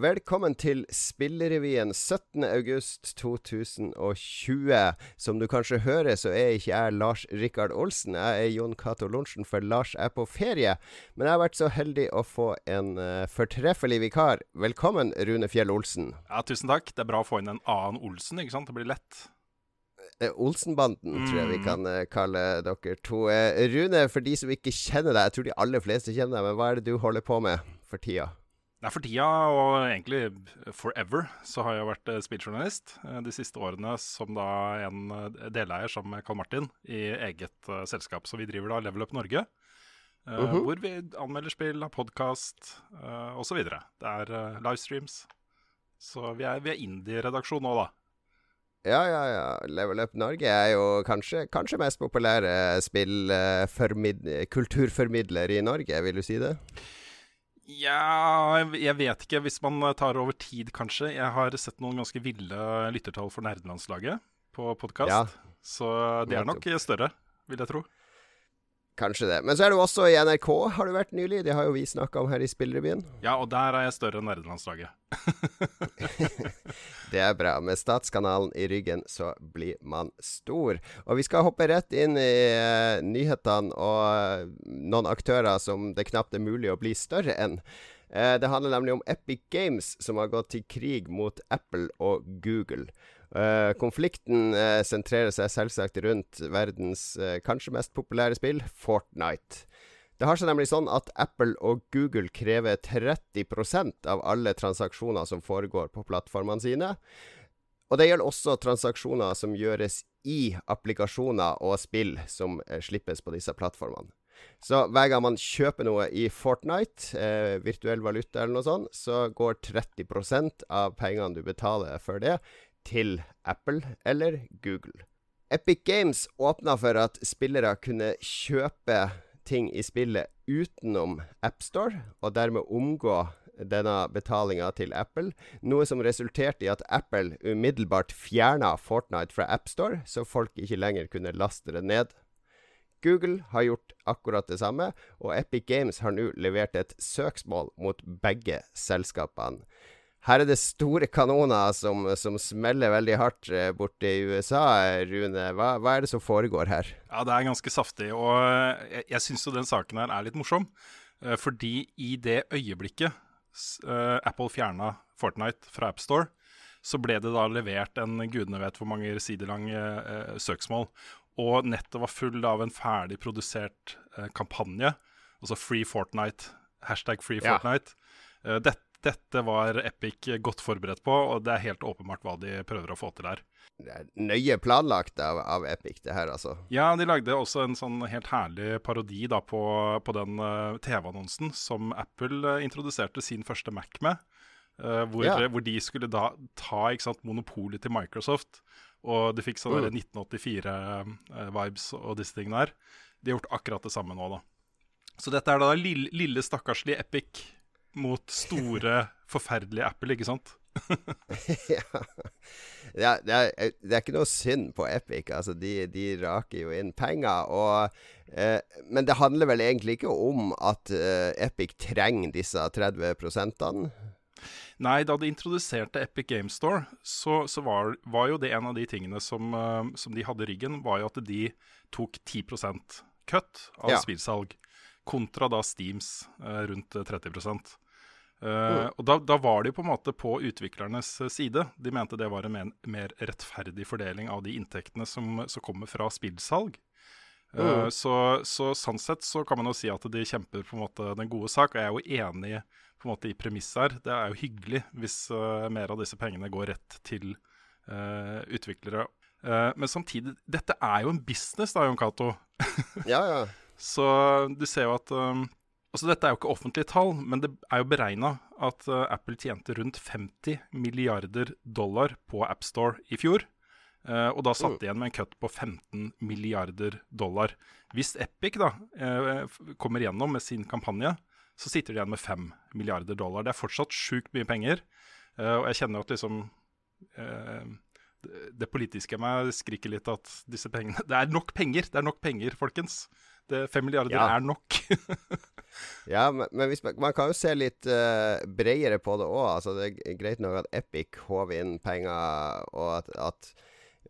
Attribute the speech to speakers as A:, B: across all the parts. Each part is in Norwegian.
A: Velkommen til Spillerevyen 17.8.2020. Som du kanskje hører, så er ikke jeg Lars Rikard Olsen. Jeg er Jon Cato Lorentzen, for Lars er på ferie. Men jeg har vært så heldig å få en uh, fortreffelig vikar. Velkommen, Rune Fjell Olsen.
B: Ja, Tusen takk. Det er bra å få inn en annen Olsen, ikke sant? Det blir lett.
A: Eh, Olsenbanden, mm. tror jeg vi mm. kan uh, kalle dere to. Rune, for de som ikke kjenner deg, jeg tror de aller fleste kjenner deg, men hva er det du holder på med for tida?
B: Nei, For tida, og egentlig forever, så har jeg vært spilljournalist de siste årene som da en deleier sammen med Carl Martin i eget uh, selskap. Så vi driver da Level Up Norge, uh, uh -huh. hvor vi anmelder spill, har podkast uh, osv. Det er livestreams. Så vi er, vi er indie-redaksjon nå, da.
A: Ja, ja, ja. Level Up Norge er jo kanskje, kanskje mest populære spillkulturformidler i Norge, vil du si det?
B: Ja, jeg vet ikke. Hvis man tar over tid, kanskje. Jeg har sett noen ganske ville lyttertall for nerdelandslaget på podkast. Ja. Så det er nok større, vil jeg tro.
A: Kanskje det. Men så er du også i NRK, har du vært nylig. Det har jo vi snakka om her i Spillrevyen.
B: Ja, og der er jeg større enn nerdelandslaget.
A: det er bra. Med Statskanalen i ryggen så blir man stor. Og vi skal hoppe rett inn i uh, nyhetene og uh, noen aktører som det knapt er mulig å bli større enn. Uh, det handler nemlig om Epic Games, som har gått til krig mot Apple og Google. Uh, konflikten uh, sentrerer seg selvsagt rundt verdens uh, kanskje mest populære spill, Fortnite. Det har seg nemlig sånn at Apple og Google krever 30% av alle transaksjoner som foregår på plattformene sine. Og det gjelder også transaksjoner som gjøres i applikasjoner og spill som slippes på disse plattformene. Så hver gang man kjøper noe i Fortnite, eh, virtuell valuta eller noe sånt, så går 30% av pengene du betaler for det, til Apple eller Google. Epic Games åpna for at spillere kunne kjøpe ting i spillet utenom AppStore, og dermed omgå denne betalinga til Apple, noe som resulterte i at Apple umiddelbart fjerna Fortnite fra AppStore, så folk ikke lenger kunne laste det ned. Google har gjort akkurat det samme, og Epic Games har nå levert et søksmål mot begge selskapene. Her er det store kanoner som, som smeller veldig hardt eh, borte i USA. Rune, hva, hva, er det som foregår her?
B: Ja, Det er ganske saftig. Og eh, jeg, jeg syns jo den saken her er litt morsom. Eh, fordi i det øyeblikket Apple fjerna Fortnite fra AppStore, så ble det da levert en gudene vet hvor mange sider lang eh, søksmål. Og nettet var full av en ferdig produsert eh, kampanje, altså Free Fortnite, hashtag Free Fortnite. Ja. Eh, dette dette var Epic godt forberedt på, og det er helt åpenbart hva de prøver å få til her.
A: Det er nøye planlagt av, av Epic, det her, altså.
B: Ja, de lagde også en sånn helt herlig parodi da på, på den uh, TV-annonsen som Apple uh, introduserte sin første Mac med. Uh, hvor, ja. hvor, de skulle da ta ikke sant, monopolet til Microsoft. Og de fikk sånne mm. 1984-vibes og disse tingene her. De har gjort akkurat det samme nå, da. Så dette er da lille, lille stakkarslige Epic mot store, forferdelige Apple, ikke sant?
A: ja. Det er, det, er, det er, ikke noe synd på Epic. Altså, de, de raker jo inn penger. Og, eh, men det handler vel egentlig ikke om at eh, Epic trenger disse 30 prosentene?
B: Nei, da de introduserte Epic Game Store, så, så var, var, jo det en av de tingene som, uh, som de hadde i ryggen, var jo at de tok 10% cut av ja. spillsalg kontra da Steams eh, rundt 30 uh, mm. Og da, da, var de på en måte på utviklernes side. De mente det var en mer, mer rettferdig fordeling av de inntektene som, som kommer fra spillsalg. Uh, mm. så, så, sånn sett så kan man jo si at de kjemper på en måte den gode sak. Og jeg er jo enig på en måte i premisset her. Det er jo hyggelig hvis uh, mer av disse pengene går rett til utviklere. men samtidig, dette er jo en business da, Jon Cato.
A: ja, ja.
B: Så du ser jo at um, Altså Dette er jo ikke offentlige tall, men det er jo beregna at uh, Apple tjente rundt 50 milliarder dollar på AppStore i fjor. Uh, og da satt de igjen med en cut på 15 milliarder dollar. Hvis Epic da uh, kommer gjennom med sin kampanje, så sitter de igjen med 5 milliarder dollar. Det er fortsatt sjukt mye penger. Og jeg kjenner at liksom det politiske i meg skriker litt at disse pengene Det er nok penger! Det er nok penger, folkens. Det, fem milliarder ja. er nok.
A: ja, men, men man, man, kan jo se litt uh, bredere på det òg. Altså, det er greit nok at Epic håver inn penger, og at, at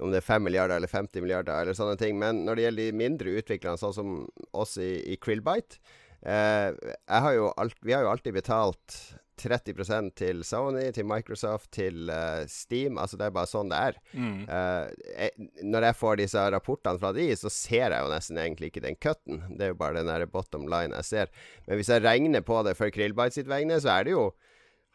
A: om det er 5 milliarder eller 50 milliarder eller sånne ting. Men når det gjelder de mindre utviklerne, sånn som oss i, i Krillbite eh, har alt, Vi har jo alltid betalt 30% til Sony, til Microsoft, til uh, Steam. Altså Det er bare sånn det er. Mm. Uh, jeg, når jeg får disse rapportene fra de, så ser jeg jo nesten egentlig ikke den cutten. Det er jo bare den der bottom line jeg ser. Men hvis jeg regner på det for Krillbite sitt vegne, så er det jo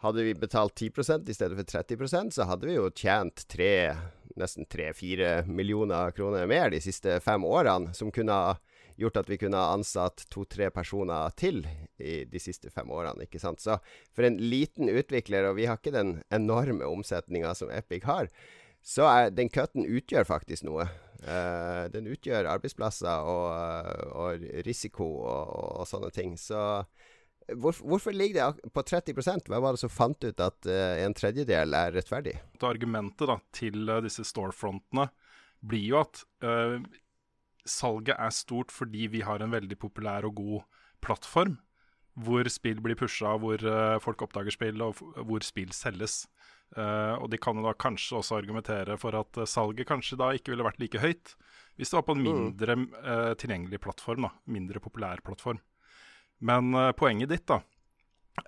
A: Hadde vi betalt 10 i stedet for 30% så hadde vi jo tjent tre, nesten 3-4 millioner kroner mer de siste fem årene, som kunne ha gjort at vi kunne ha ansatt to-tre personer til i de siste fem årene. ikke sant? Så for en liten utvikler, og vi har ikke den enorme omsetninga som Epic har, så er den cutten utgjør faktisk noe. Uh, den utgjør arbeidsplasser og, og risiko og, og, sånne ting. Så hvor, hvorfor ligger det på 30 Hva var det som fant ut at uh, en tredjedel er rettferdig?
B: Argumentet da, til uh, disse storefrontene blir jo at salget er stort fordi vi har en veldig populær og god plattform. Hvor spill blir pusha, hvor folk oppdager spill, og hvor spill selges. og de kan da kanskje også argumentere for at salget kanskje da ikke ville vært like høyt hvis det var på en mindre mindre tilgjengelig plattform. da, Mindre populær plattform. Men uh, poenget ditt da,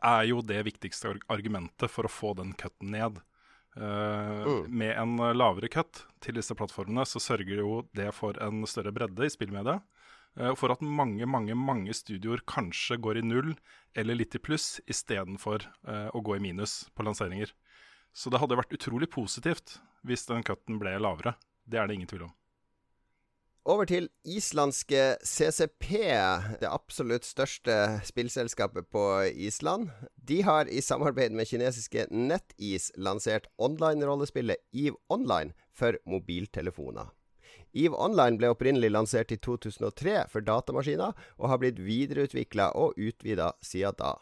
B: er jo det viktigste argumentet for å få den cutten ned. Uh, mm. Med en lavere cut til disse plattformene så sørger jo det for en større bredde i spillmediet. Uh, for at mange mange, mange studioer kanskje går i null eller litt i pluss istedenfor uh, å gå i minus på lanseringer. Så det hadde vært utrolig positivt hvis den cutten ble lavere. Det er det ingen tvil om.
A: Over til islandske CCP, det absolutt største spillselskapet på Island. De har i samarbeid med kinesiske NetEase lansert online-rollespillet EVE Online for mobiltelefoner. EVE Online ble opprinnelig lansert i 2003 for datamaskiner, og har blitt videreutvikla og utvida siden da.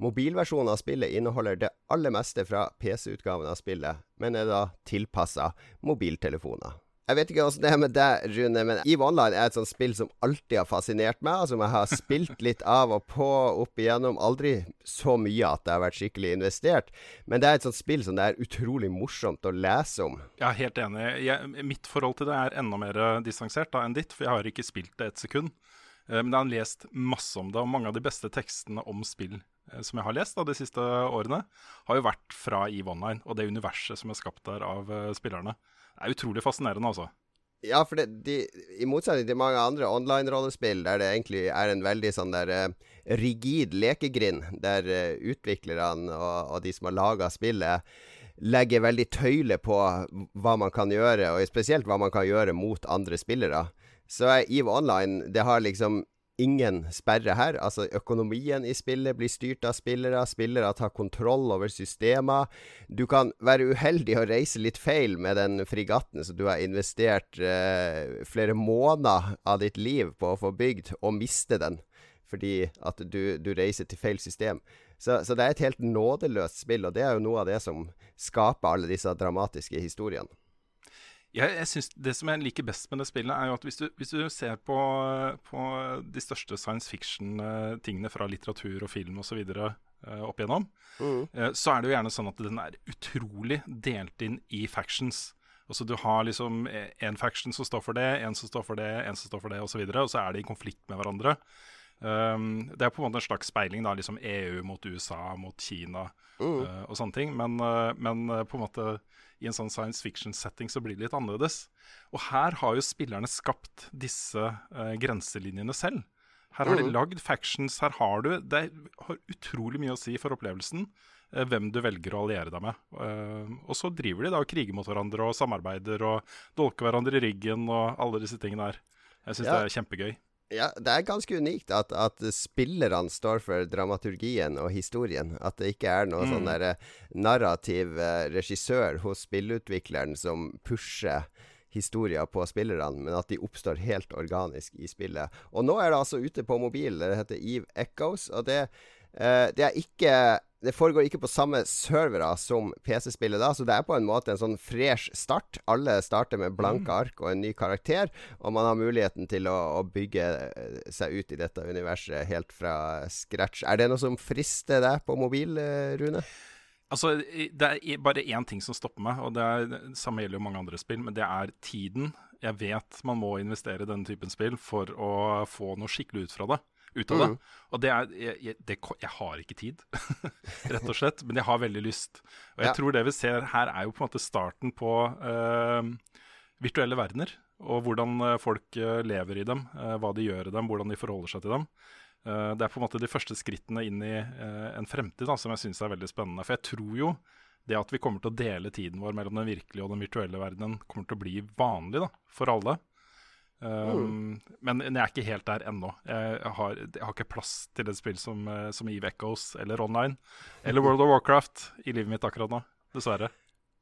A: Mobilversjonen av spillet inneholder det aller meste fra PC-utgaven av spillet, men er da tilpassa mobiltelefoner. Jeg vet ikke åssen det er med deg, Rune, men EVE Online er et sånt spill som alltid har fascinert meg. Som jeg har spilt litt av og på opp igjennom. Aldri så mye at det har vært skikkelig investert. Men det er et sånt spill som det er utrolig morsomt å lese om.
B: Jeg er helt enig. Jeg, mitt forhold til det er enda mer distansert da, enn ditt, for jeg har ikke spilt det et sekund. Eh, men jeg har lest masse om det, og mange av de beste tekstene om spill eh, som jeg har lest da, de siste årene, har jo vært fra EVE Online og det universet som er skapt der av uh, spillerne. Er utrolig fascinerende, altså.
A: Ja, for det, de, i motsetning til mange andre online-rollespill der det egentlig er en veldig sånn der uh, rigid lekegrind, der uh, utviklerne og, og, de som har laga spillet, legger veldig tøyle på hva man kan gjøre, og spesielt hva man kan gjøre mot andre spillere. Så EVE Online Det har liksom ingen sperre her. Altså, økonomien i spillet blir styrt av spillere. Spillere tar kontroll over systemer. Du kan være uheldig og reise litt feil med den frigatten som du har investert eh, flere måneder av ditt liv på å få bygd, og miste den fordi at du, du reiser til feil system. Så, så det er et helt nådeløst spill, og det er jo noe av det som skaper alle disse dramatiske historiene.
B: Jeg, jeg synes Det som jeg liker best med det spillet, er jo at hvis du, hvis du ser på, på, de største science fiction-tingene fra litteratur og film osv. Eh, opp igjennom, mm. uh, så er det jo gjerne sånn at den er utrolig delt inn i factions. Altså Du har liksom en faction som står for det, en som står for det, en som står for det osv., og, så videre, og så er de i konflikt med hverandre. Um, det er på en måte en slags speiling, da, liksom EU mot USA mot Kina mm. uh, og sånne ting. Men, men på en måte i en sånn science fiction-setting så blir det litt annerledes. Og her har jo spillerne skapt disse uh, grenselinjene selv. Her har de mm. lagd factions. Her har du Det har utrolig mye å si for opplevelsen uh, hvem du velger å alliere deg med. Uh, og så driver de da og kriger mot hverandre og samarbeider og dolker hverandre i ryggen og alle disse tingene her. Jeg syns ja. det er kjempegøy.
A: Ja, det er ganske unikt at, at, spillerne står for dramaturgien og historien. At det ikke er noen mm. sånn der eh, narrativ eh, regissør hos spillutvikleren som pusher historier på spillerne, men at de oppstår helt organisk i spillet. Og nå er det altså ute på mobil. Det heter Eve Echoes, og det, eh, det er ikke det foregår ikke på samme servere som PC-spillet da, så det er på en måte en sånn fresh start. Alle starter med blanke mm. ark og en ny karakter, og man har muligheten til å, å, bygge eh, seg ut i dette universet helt fra scratch. Er det noe som frister deg på mobil, eh, Rune?
B: Altså, Det er bare én ting som stopper meg, og det, er, det samme gjelder jo mange andre spill, men det er tiden. Jeg vet man må investere i denne typen spill for å få noe skikkelig ut fra det ut av det. Mm. Og det er jeg, det, jeg, har ikke tid, rett og slett. Men jeg har veldig lyst. Og jeg ja. tror det vi ser her, er jo på en måte starten på uh, virtuelle verdener. Og hvordan eh, folk uh, lever i dem, uh, hva de gjør i dem, hvordan de forholder seg til dem. det er på en måte de første skrittene inn i en fremtid da, som jeg syns er veldig spennende. For jeg tror jo det at vi kommer til å dele tiden vår mellom den virkelige og den virtuelle verdenen, kommer til å bli vanlig da, for alle. Um, Men jeg er ikke helt der ennå. Jeg har, jeg har, ikke plass til et spill som, eh, som Eve Echoes eller Online eller World of Warcraft i livet mitt akkurat nå. Dessverre.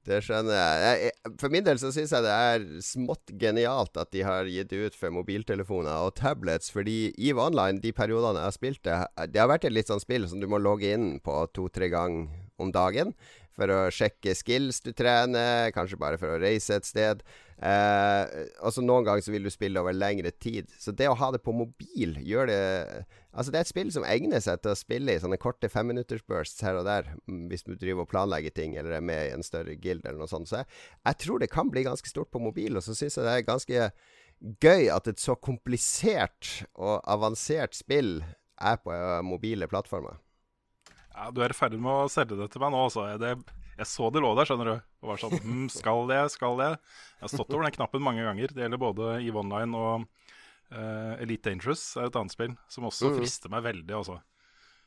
A: Det skjønner jeg. jeg for min del så syns jeg det er smått genialt at de har gitt ut for mobiltelefoner og tablets, fordi EVE Online, de periodene jeg har spilt det, det har vært et litt sånn spill som du må logge inn på to-tre ganger om dagen for å sjekke skills du trener, kanskje bare for å reise et sted. Eh, altså Noen ganger så vil du spille over lengre tid. Så det å ha det på mobil gjør det Altså Det er et spill som egner seg til å spille i sånne korte femminuttersbursts her og der, mm, hvis du driver og planlegger ting eller er med i en større guild eller noe sånt. Så jeg, jeg tror det kan bli ganske stort på mobil, og så syns jeg det er ganske gøy at et så komplisert og avansert spill er på uh, mobile plattformer.
B: Ja, Du er i ferd med å selge det til meg nå, altså. Det, jeg så det lå der, skjønner du. Og var sånn hm, Skal det, skal det? Jeg har stått over den knappen mange ganger. Det gjelder både EVE Online og uh, Elite Dangerous er et annet spill som også mm. frister meg veldig, altså.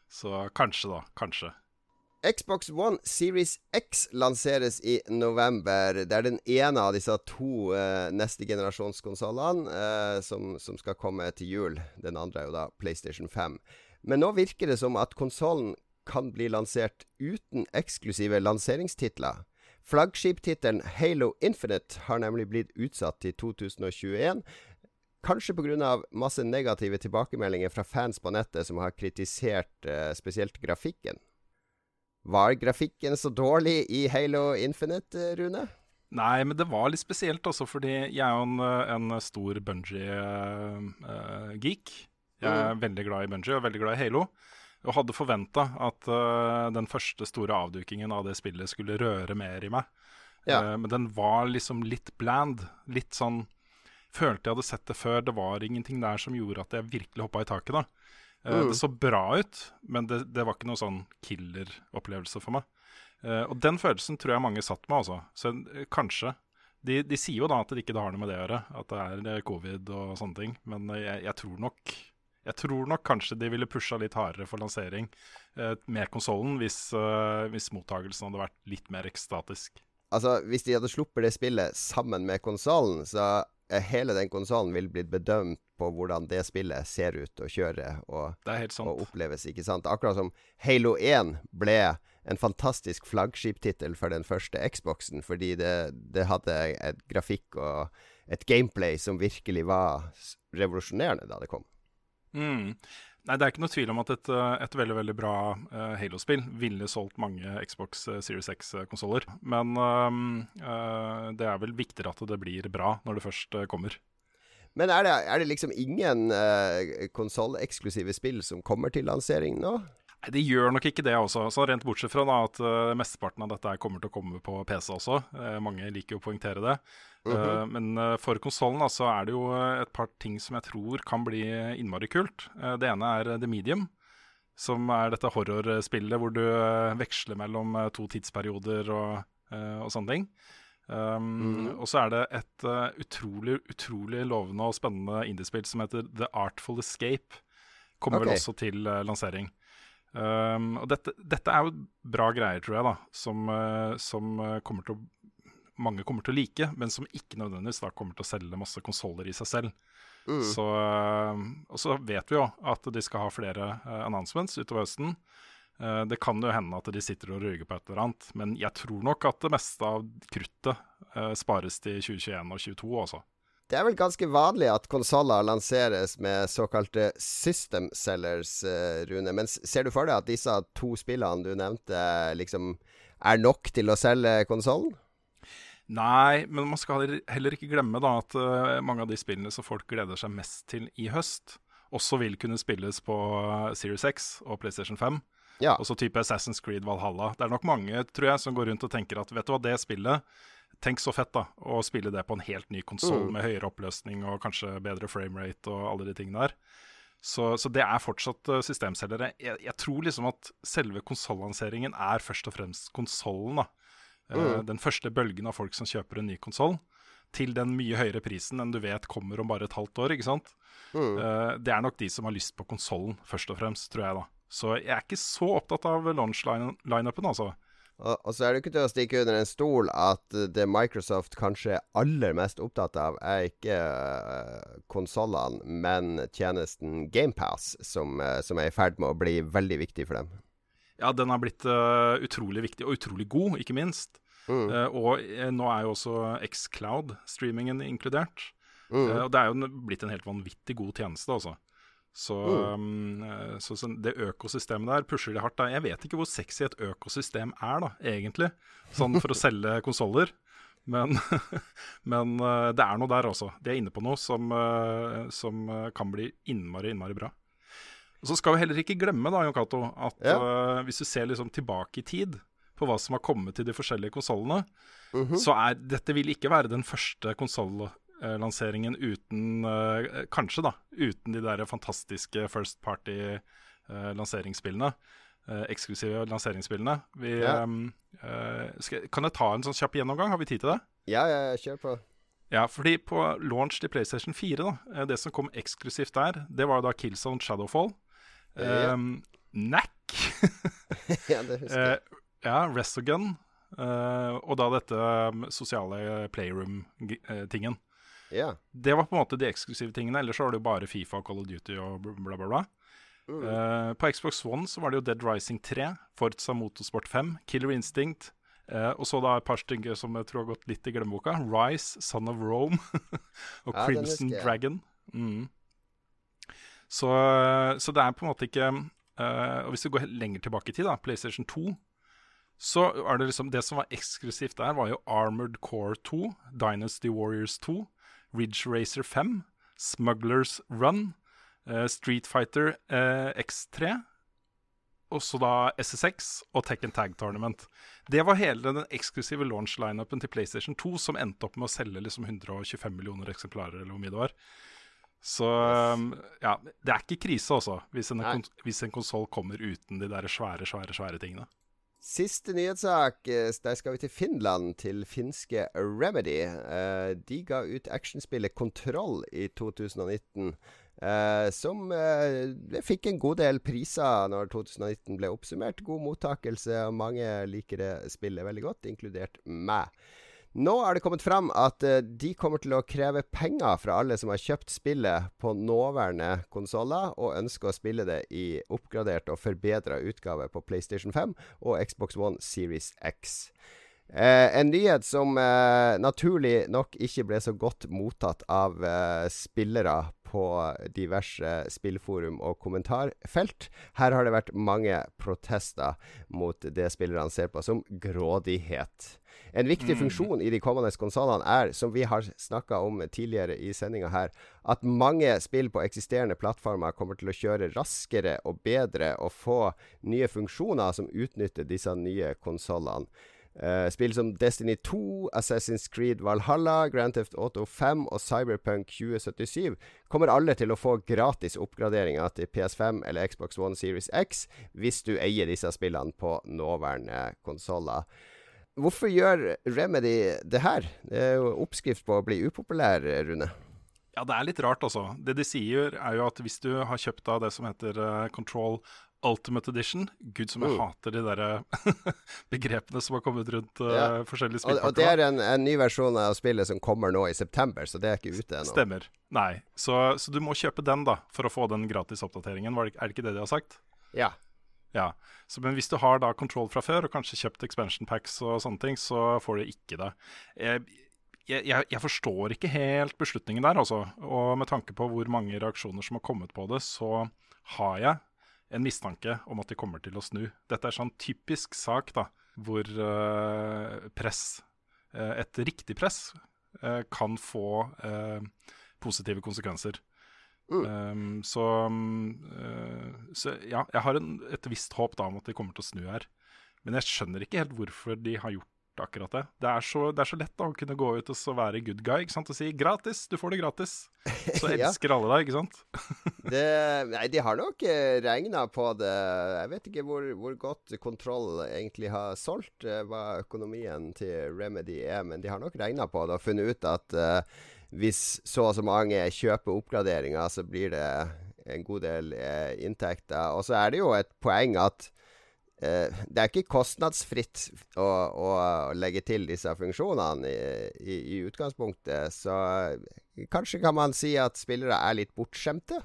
B: Så kanskje, da. Kanskje.
A: Xbox One Series X lanseres i november. Det er den ene av disse to uh, neste generasjonskonsollene uh, som, som, skal komme til jul. Den andre er jo da PlayStation 5. Men nå virker det som at konsollen kan bli lansert uten eksklusive lanseringstitler. Flaggskiptittelen Halo Infinite har nemlig blitt utsatt til 2021. Kanskje pga. masse negative tilbakemeldinger fra fans på nettet som har kritisert eh, spesielt grafikken. Var grafikken så dårlig i Halo Infinite, Rune?
B: Nei, men det var litt spesielt også, fordi jeg er jo en, en stor Bungie-geek. Uh, uh, jeg er mm. veldig glad i Bungie og veldig glad i Halo. Og hadde forventa at uh, den første store avdukingen av det spillet skulle røre mer i meg. Ja. Uh, men den var liksom litt bland. Litt sånn Følte jeg hadde sett det før. Det var ingenting der som gjorde at jeg virkelig hoppa i taket. da. Uh, mm. Det så bra ut, men det, det var ikke noe sånn killer-opplevelse for meg. og den følelsen tror jeg mange satt med, altså. Så kanskje. De, de, sier jo da at det ikke har noe med det å gjøre, at det er covid og sånne ting. Men jeg, jeg tror nok jeg tror nok kanskje de ville pusha litt hardere for lansering eh, med konsollen hvis, eh, hvis mottagelsen hadde vært litt mer ekstatisk.
A: Altså, hvis de hadde sluppet det spillet sammen med konsollen, så hele den konsollen ville blitt bedømt på hvordan det spillet ser ut og kjører og, og, oppleves, ikke sant? Akkurat som Halo 1 ble en fantastisk flaggskiptittel for den første Xboxen, fordi det, det hadde et grafikk og et gameplay som virkelig var revolusjonerende da det kom.
B: Mm. Nei, Det er ikke noe tvil om at et, eh, et veldig veldig bra uh, Halo-spill ville solgt mange Xbox eh, Series X-konsoller. Men uh, det er vel viktigere at det blir bra når det først uh, kommer.
A: Men er det, er det liksom ingen uh, konsolleksklusive spill som kommer til lansering nå?
B: Nei, Det gjør nok ikke det også. Så Rent bortsett fra da, at uh, mesteparten av dette kommer til å komme på PC også. Uh, mange liker jo å poengtere det. Uh, -huh. -hmm. Men for konsollen er det jo et par ting som jeg tror kan bli innmari kult. det ene er The Medium. Som er dette horrorspillet hvor du veksler mellom to tidsperioder og, og sånne ting. Um, mm. Og så er det et utrolig, utrolig lovende og spennende indiespill som heter The Artful Escape. Kommer okay. vel også til lansering. Um, og dette, dette, er jo bra greier, tror jeg, da, som, uh, som uh, kommer til å, mange kommer til å like, men som ikke nødvendigvis da kommer til å selge masse konsoller i seg selv. Mm. Så, uh, og så vet vi jo at de skal ha flere announcements utover høsten. det kan jo hende at de sitter og ruger på et eller annet, men jeg tror nok at det meste av kruttet spares til 2021 og 2022 også.
A: Det er vel ganske vanlig at konsoller lanseres med såkalte system sellers, uh, Rune. Men ser du for deg at disse to spillene du nevnte, liksom er nok til å selge konsollen?
B: Nei, men man skal heller ikke glemme da at mange av de spillene som folk gleder seg mest til i høst, også vil kunne spilles på Series X og PlayStation 5. Ja. Også type Assassin's Creed Valhalla. Det er nok mange tror jeg, som går rundt og tenker at vet du hva, det spillet Tenk så fett da, å spille det på en helt ny konsoll mm. med høyere oppløsning og kanskje bedre framerate og alle de tingene der. Så, så det er fortsatt uh, systemselgere. Jeg, jeg, tror liksom at selve konsollanseringen er først og fremst konsollen. da. mm. Den første bølgen av folk som kjøper en ny konsoll, til den mye høyere prisen enn du vet kommer om bare et halvt år. ikke sant? Mm. Uh, det er nok de som har lyst på konsollen, først og fremst, tror jeg. da. Så jeg er ikke så opptatt av launch-lineupen, altså.
A: Og, og, så er det ikke til å stikke under en stol at det Microsoft kanskje er aller mest opptatt av, er ikke uh, konsollene, men tjenesten GamePass, som, uh, som er i ferd med å bli veldig viktig for dem.
B: Ja, den har blitt uh, utrolig viktig, og utrolig god, ikke minst. Mm. Og nå er jo også Xcloud-streamingen inkludert. Mm. og det er jo blitt en helt vanvittig god tjeneste, altså. Så, mm. um, så, så, det økosystemet der pusher de hardt. Da. Jeg vet ikke hvor sexy et økosystem er, da, egentlig, sånn for å selge konsoller. Men, men uh, det er noe der også. De er inne på noe som, uh, som uh, kan bli innmari, innmari bra. Og Så skal vi heller ikke glemme da, Jon Cato, at ja. hvis du ser liksom tilbake i tid på hva som har kommet til de forskjellige konsollene, uh -huh. så er dette vil ikke være den første konsoll Eh, lanseringen uten eh, Kanskje, da. Uten de der fantastiske First Party-lanseringsspillene. Eh, eksklusive lanseringsspillene. Vi, ja. skal, kan jeg ta en sånn kjapp gjennomgang? Har vi tid til det?
A: Ja, ja, kjør på.
B: Ja, fordi på launch til PlayStation 4, da, det som kom eksklusivt der, det var da Killzone Shadowfall. Ja. Um, Knack.
A: ja, det husker jeg.
B: ja, Resogun. Uh, og da dette um, sosiale playroom-tingen.
A: Yeah.
B: Det var på en måte de eksklusive tingene. Ellers så var det jo bare Fifa, Call of Duty og bla, bla, bla. Mm. Uh, på Xbox One så var det jo Dead Rising 3, Forza Motorsport 5, Killer Instinct. Uh, og så da et par stykker som jeg tror har gått litt i glemmeboka. Rise, Son of Rome og ja, Crimson Dragon. Mm. Så, så, det er på en måte ikke uh, Og hvis du går lenger tilbake i tid, da, PlayStation 2 så er det liksom Det som var eksklusivt der, var jo Armored Core 2, Dynasty Warriors 2, Ridge Racer 5, Smugglers Run, uh, Street Fighter uh, X3, også da SSX og Tekken Tag Tournament. Det var hele den eksklusive launch-lineupen til PlayStation 2 som endte opp med å selge liksom 125 millioner eksemplarer, eller hvor mye det var. Så um, ja, det er ikke krise, altså, hvis en, hvis en konsoll kommer uten de der svære, svære, svære tingene.
A: Siste nyhetssak. Eh, der skal vi til Finland, til finske Remedy. Eh, de ga ut actionspillet Kontroll i 2019. Eh, som fikk en god del priser når 2019 ble oppsummert. God mottakelse, og mange liker det spillet veldig godt, inkludert meg. Nå er det kommet fram at uh, de kommer til å kreve penger fra alle som har kjøpt spillet på nåværende konsoller, og ønsker å spille det i oppgradert og forbedra utgave på PlayStation 5 og Xbox One Series X. Uh, en nyhet som eh, naturlig nok ikke ble så godt mottatt av spillere på diverse spillforum og kommentarfelt. Her har det vært mange protester mot det spillerne ser på som grådighet. En viktig mm. funksjon i de kommende konsollene er, som vi har snakka om tidligere i sendinga her, at mange spill på eksisterende plattformer kommer til å kjøre raskere og bedre og få nye funksjoner som utnytter disse nye konsollene. Uh, spill som Destiny 2, Assassin's Creed Valhalla, Grand Theft Auto 5 og Cyberpunk 2077 kommer alle til å få gratis oppgraderinger til PS5 eller Xbox One Series X hvis du eier disse spillene på nåværende konsoller. Hvorfor gjør Remedy det her? Det er jo oppskrift på å bli upopulær, Rune.
B: Ja, det er litt rart, altså. Det de sier, er jo at hvis du har kjøpt av det som heter uh, Control Ultimate Edition Gud, som jeg mm. hater de der eh, begrepene som har kommet rundt uh, ja. forskjellige spillpakker.
A: Og, og, det er en, en, ny versjon av spillet som kommer nå i september, så det er ikke ute ennå.
B: Stemmer. Nei. Så, så, du må kjøpe den, da, for å få den gratis oppdateringen. Er det ikke det de har sagt?
A: Ja.
B: Ja, så, Men hvis du har da Control fra før, og kanskje kjøpt expansion packs og sånne ting, så får du ikke det. Jeg, jeg, jeg, forstår ikke helt beslutningen der, altså. Og med tanke på hvor mange reaksjoner som har kommet på det, så har jeg en mistanke om at de kommer til å snu. Dette er sånn typisk sak da, hvor uh, press, uh, et riktig press, uh, kan få positive konsekvenser. Mm. Um, så, så, ja, jeg har en, et visst håp da om at de kommer til å snu her. Men jeg skjønner ikke helt hvorfor de har gjort akkurat det. Det er så, det er så lett da, å kunne gå ut og være good guy ikke sant? og si 'gratis, du får det gratis'. Så elsker ja. alle deg, ikke sant?
A: det, nei, de har nok eh, regna på det. Jeg vet ikke hvor, hvor, godt kontroll egentlig har solgt uh, hva økonomien til Remedy er, men de har nok regna på det og funnet ut at uh, hvis så og så mange kjøper oppgraderinger, så blir det en god del eh, inntekter. Og så er det jo et poeng at det er ikke kostnadsfritt å, å, legge til disse funksjonene i, i, i, utgangspunktet, så kanskje kan man si at spillere er litt bortskjemte?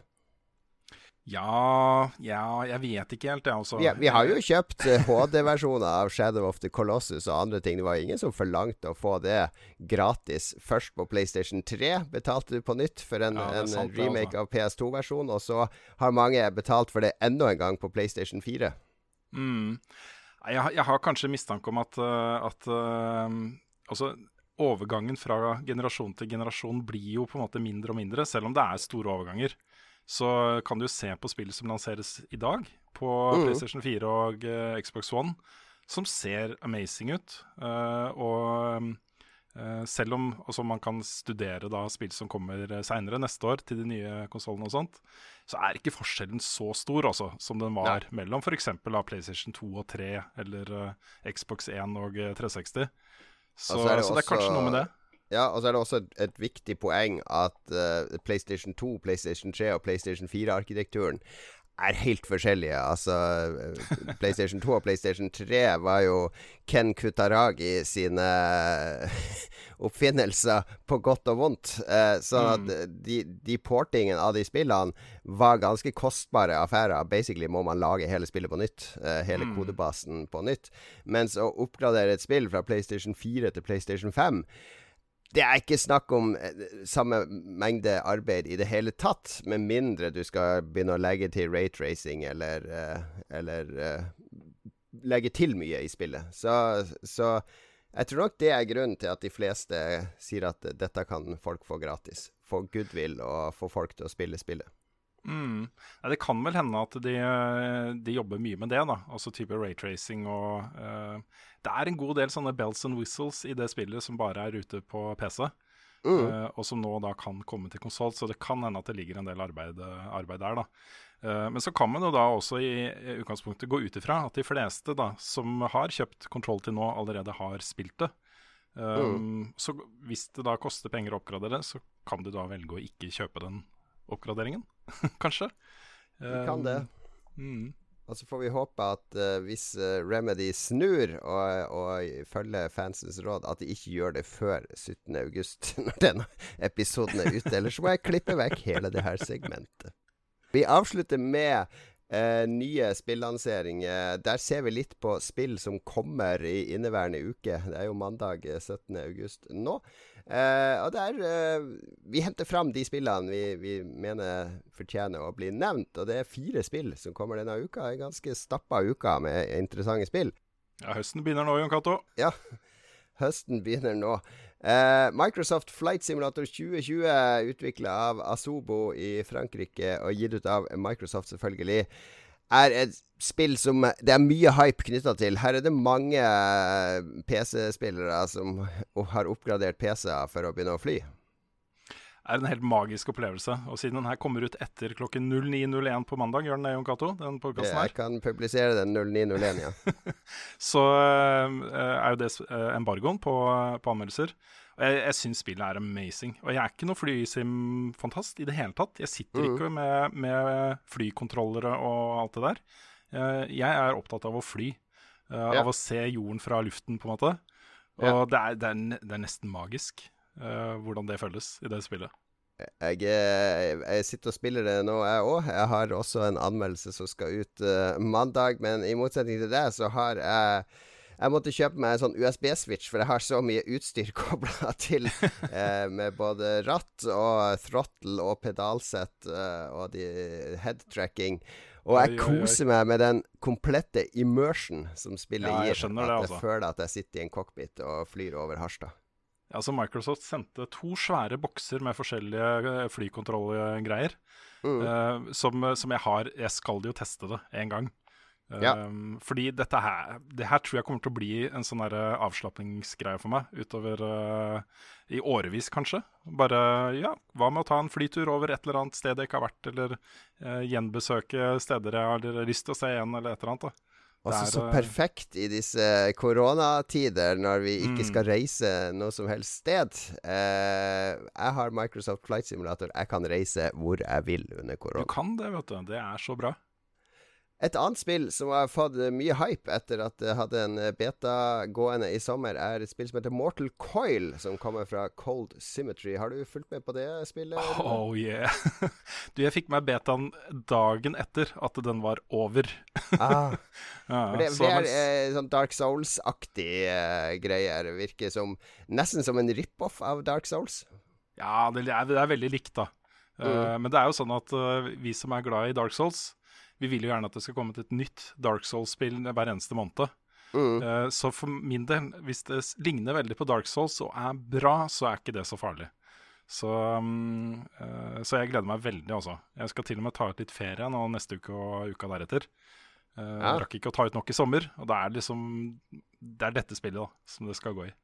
B: Ja Ja, jeg vet ikke helt, jeg også.
A: Vi, vi har jo kjøpt HD-versjoner eh, av Shadow of the Colossus og andre ting. Det var ingen som forlangte å få det gratis først på PlayStation 3. Betalte du på nytt for en, ja, en sant, remake altså. av PS2-versjon, og så har mange betalt for det enda en gang på PlayStation 4.
B: Mm. Jeg, jeg, har kanskje mistanke om at, eh, at uh, altså, overgangen fra generasjon til generasjon blir jo på en måte mindre og mindre, selv om det er store overganger. Så kan du se på spill som lanseres i dag, på mm. PlayStation 4 og uh, Xbox One, som ser amazing ut. Og Uh, selv om altså, man kan studere da spill som kommer uh, seinere, neste år, til de nye konsollene og sånt, så er ikke forskjellen så stor altså, som den var Nei. mellom f.eks. PlayStation 2 og 3 eller uh, Xbox 1 og 360. Så, altså det, så det er kanskje noe med det.
A: Ja, og så er det også et, et viktig poeng at PlayStation 2, PlayStation 3 og PlayStation 4-arkitekturen er helt forskjellige. Altså, PlayStation 2 og PlayStation 3 var jo Ken Kutaragi sine oppfinnelser på godt og vondt. Eh, at mm. de, de portingene av de spillene var ganske kostbare affærer. Basically må man lage hele spillet på nytt. Eh, hele mm. kodebasen på nytt. Mens å oppgradere et spill fra PlayStation 4 til PlayStation 5 det er ikke snakk om eh, samme mengde arbeid i det hele tatt, med mindre du skal begynne å legge til rate-racing eller, uh, eller uh, legge til mye i spillet. Så, så, jeg tror nok det er grunnen til at de fleste sier at dette kan folk få gratis. Få goodwill og få folk til å spille spillet.
B: Mm. Ja, det kan vel hende at de, de, jobber mye med det, da. Altså type rate-racing og uh, Det er en god del sånne bells and whistles i det spillet som bare er ute på PC. Mm. Uh, og som nå da kan komme til konsoll, så det kan hende at det ligger en del arbeid, arbeid der. da uh, Men så kan man jo da også i, i utgangspunktet gå ut ifra at de fleste da som har kjøpt kontroll til nå, allerede har spilt det. Um, mm. Så hvis det da koster penger å oppgradere, så kan du da velge å ikke kjøpe den oppgraderingen. kanskje.
A: Vi kan det. Um, mm. Og så får vi håpe at uh, hvis uh, Remedy snur og, og, følger fansens råd, at de ikke gjør det før 17.8, når denne episoden er ute. Ellers må jeg klippe vekk hele det her segmentet. Vi avslutter med uh, nye spillanseringer. Der ser vi litt på spill som kommer i inneværende uke. Det er jo mandag 17.8 nå. Eh, og der eh, Vi henter fram de spillene vi, vi, mener fortjener å bli nevnt. Og det er fire spill som kommer denne uka. En ganske stappa uke med interessante spill.
B: Ja, høsten begynner nå, Jon Cato.
A: Ja, høsten begynner nå. Eh, Microsoft Flight Simulator 2020, utvikla av Asobo i Frankrike og gitt ut av Microsoft, selvfølgelig er et spill som det er mye hype knytta til. Her er det mange eh, PC-spillere som har oppgradert PC-er for å begynne å fly.
B: Er en helt magisk opplevelse. Og siden den her kommer ut etter klokken 09.01 på mandag, gjør den det, Jon Cato? Den
A: podkasten her? Jeg kan publisere den 09.01, ja.
B: så uh, er jo det uh, embargoen på, på anmeldelser. Og jeg, jeg syns spillet er amazing. Og jeg er ikke noe flysim-fantast i det hele tatt. Jeg sitter mm. ikke med, med, flykontrollere og alt det der. Uh, jeg er opptatt av å fly. Uh, ja. Av å se jorden fra luften, på en måte. Og ja. det, er, det, er, det, er, nesten magisk hvordan det føles i det spillet.
A: Jeg, jeg, sitter og spiller det nå, jeg òg. Jeg har også en anmeldelse som skal ut mandag. Men i motsetning til det, så har jeg jeg måtte kjøpe meg en sånn USB-switch, for jeg har så mye utstyr kobla til eh, med både ratt og throttle og pedalsett eh, og headtracking. Og jeg koser meg med den komplette immersion som spillet ja, gir. At jeg altså. føler at jeg sitter i en cockpit og flyr over Harstad.
B: Ja, så Microsoft sendte to svære bokser med forskjellige eh, flykontrollgreier. Mm. Uh, som, som, jeg har Jeg skal jo teste det en gang. Ja. Um, fordi dette her, det her tror jeg kommer til å bli en sånn uh, avslapningsgreie for meg utover uh, i årevis, kanskje. Bare ja, hva med å ta en flytur over et eller annet sted jeg ikke har vært, eller uh, gjenbesøke steder jeg har lyst til å se igjen, eller et eller annet. da.
A: Også så perfekt i disse koronatider, når vi ikke mm. skal reise noe som helst sted. Eh, jeg har Microsoft Flight Simulator. Jeg kan reise hvor jeg vil under korona.
B: Du kan det, vet du. Det er så bra.
A: Et annet spill som har fått mye hype etter at det hadde en beta gående i sommer, er et spill som heter Mortal Coil, som kommer fra Cold Symmetry. Har du fulgt med på det spillet?
B: Oh yeah. Du, jeg fikk meg betaen dagen etter at den var over.
A: ah. ja, det, det, er eh, sånn Dark Souls-aktig eh, greier. Virker som nesten som en rip-off av Dark Souls.
B: Ja, det er, det er veldig likt, da. Mm. Uh, men det er jo sånn at uh, vi som er glad i Dark Souls vi vil jo gjerne at det skal komme til et nytt Dark Souls-spill hver eneste måned. Mm. Uh, så for min del, hvis det ligner veldig på Dark Souls og er bra, så er ikke det så farlig. Så, um, uh, så jeg gleder meg veldig, altså. Jeg skal til og med ta ut litt ferie nå neste uke og uka deretter. Uh, ja. Rakk ikke å ta ut nok i sommer, og da er liksom Det er dette spillet da som det skal gå i.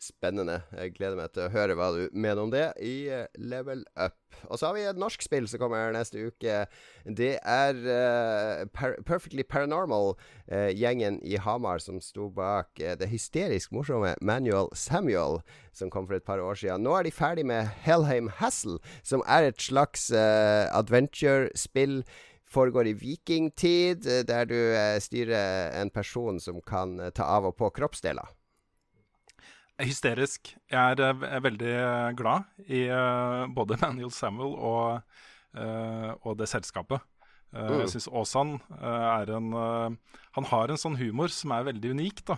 A: Spennende. Jeg gleder meg til å høre hva du mener om det i eh, Level Up. Og så har vi et norsk spill som kommer neste uke. Det er uh, per Perfectly Paranormal, uh, gjengen i Hamar som sto bak uh, det hysterisk morsomme Manual Samuel, som kom for et par år siden. Nå er de ferdig med Hellheim Hassle, som er et slags adventure-spill foregår i vikingtid, der du styrer en person som kan ta av og på kroppsdeler.
B: Hysterisk. Jeg er, eh, er veldig eh, glad i uh, både Manuel Samuel og, uh, og det selskapet. Uh, mm. Jeg syns Aasan er en Han har en sånn humor som er veldig unik, da.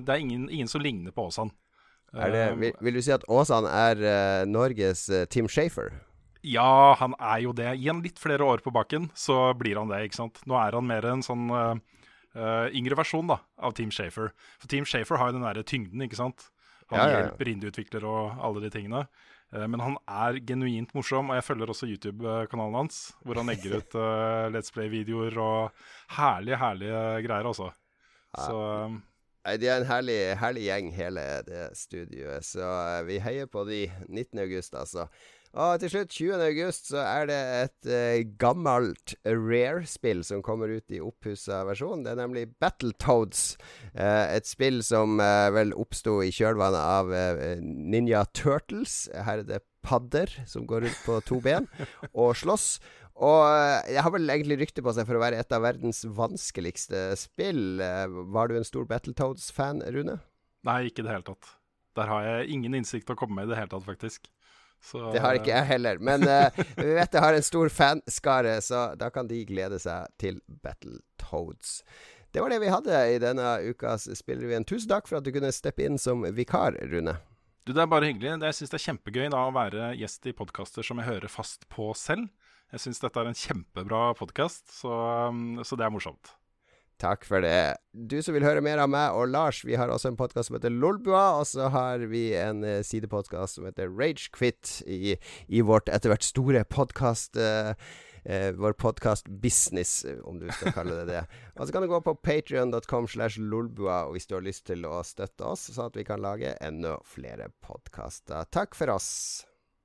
B: det er ingen, ingen, som ligner på Aasan.
A: Vil, vil, du si at Aasan er Norges Tim Shafer?
B: Ja, han er jo det. Gi han litt flere år på bakken, så blir han det. ikke sant? Nå er han mer en sånn uh, yngre versjon da, av Team Shafer. For Team Shafer har jo den derre tyngden, ikke sant. Han ja, ja, hjelper indieutvikler og alle de tingene. Uh, men han er genuint morsom, og jeg følger også YouTube-kanalen hans, hvor han legger ut uh, Let's Play-videoer og herlige, herlige greier, altså. Så um,
A: de er en herlig, herlig gjeng, hele det studioet. Så vi heier på de 19. august, altså. Og til slutt, 20. august, så er det et eh, gammelt Rare-spill som kommer ut i oppussa versjon. Det er nemlig Battletoads. Eh, et spill som eh, vel oppsto i kjølvannet av Ninja Turtles. Her er det padder som går rundt på to ben og slåss. Og jeg har vel egentlig rykte på seg for å være et av verdens vanskeligste spill. Var du en stor Battletoads-fan, Rune?
B: Nei, ikke i det hele tatt. Der har jeg ingen innsikt å komme med i det hele tatt, faktisk.
A: Så, det har ikke jeg heller. Men uh, vi vet jeg har en stor fanskare, så da kan de glede seg til Battletoads. Det var det vi hadde i denne ukas Spillrevyen. Tusen takk for at du kunne steppe inn som vikar, Rune.
B: Du, Det er bare hyggelig. Jeg syns det er kjempegøy da å være gjest i podkaster som jeg hører fast på selv. Jeg syns dette er en kjempebra podkast, så, så det er morsomt.
A: Takk for det. Du som vil høre mer av meg og Lars, vi har også en podkast som heter Lolbua, og så har vi en uh, sidepodkast som heter Ragequit i, i vårt etter hvert store podkast uh, uh, vår podkast-business, om du skal kalle det det. Og så kan du gå på patrion.com slash lolbua hvis du har lyst til å støtte oss, sånn at vi kan lage enda flere podkaster. Takk for oss.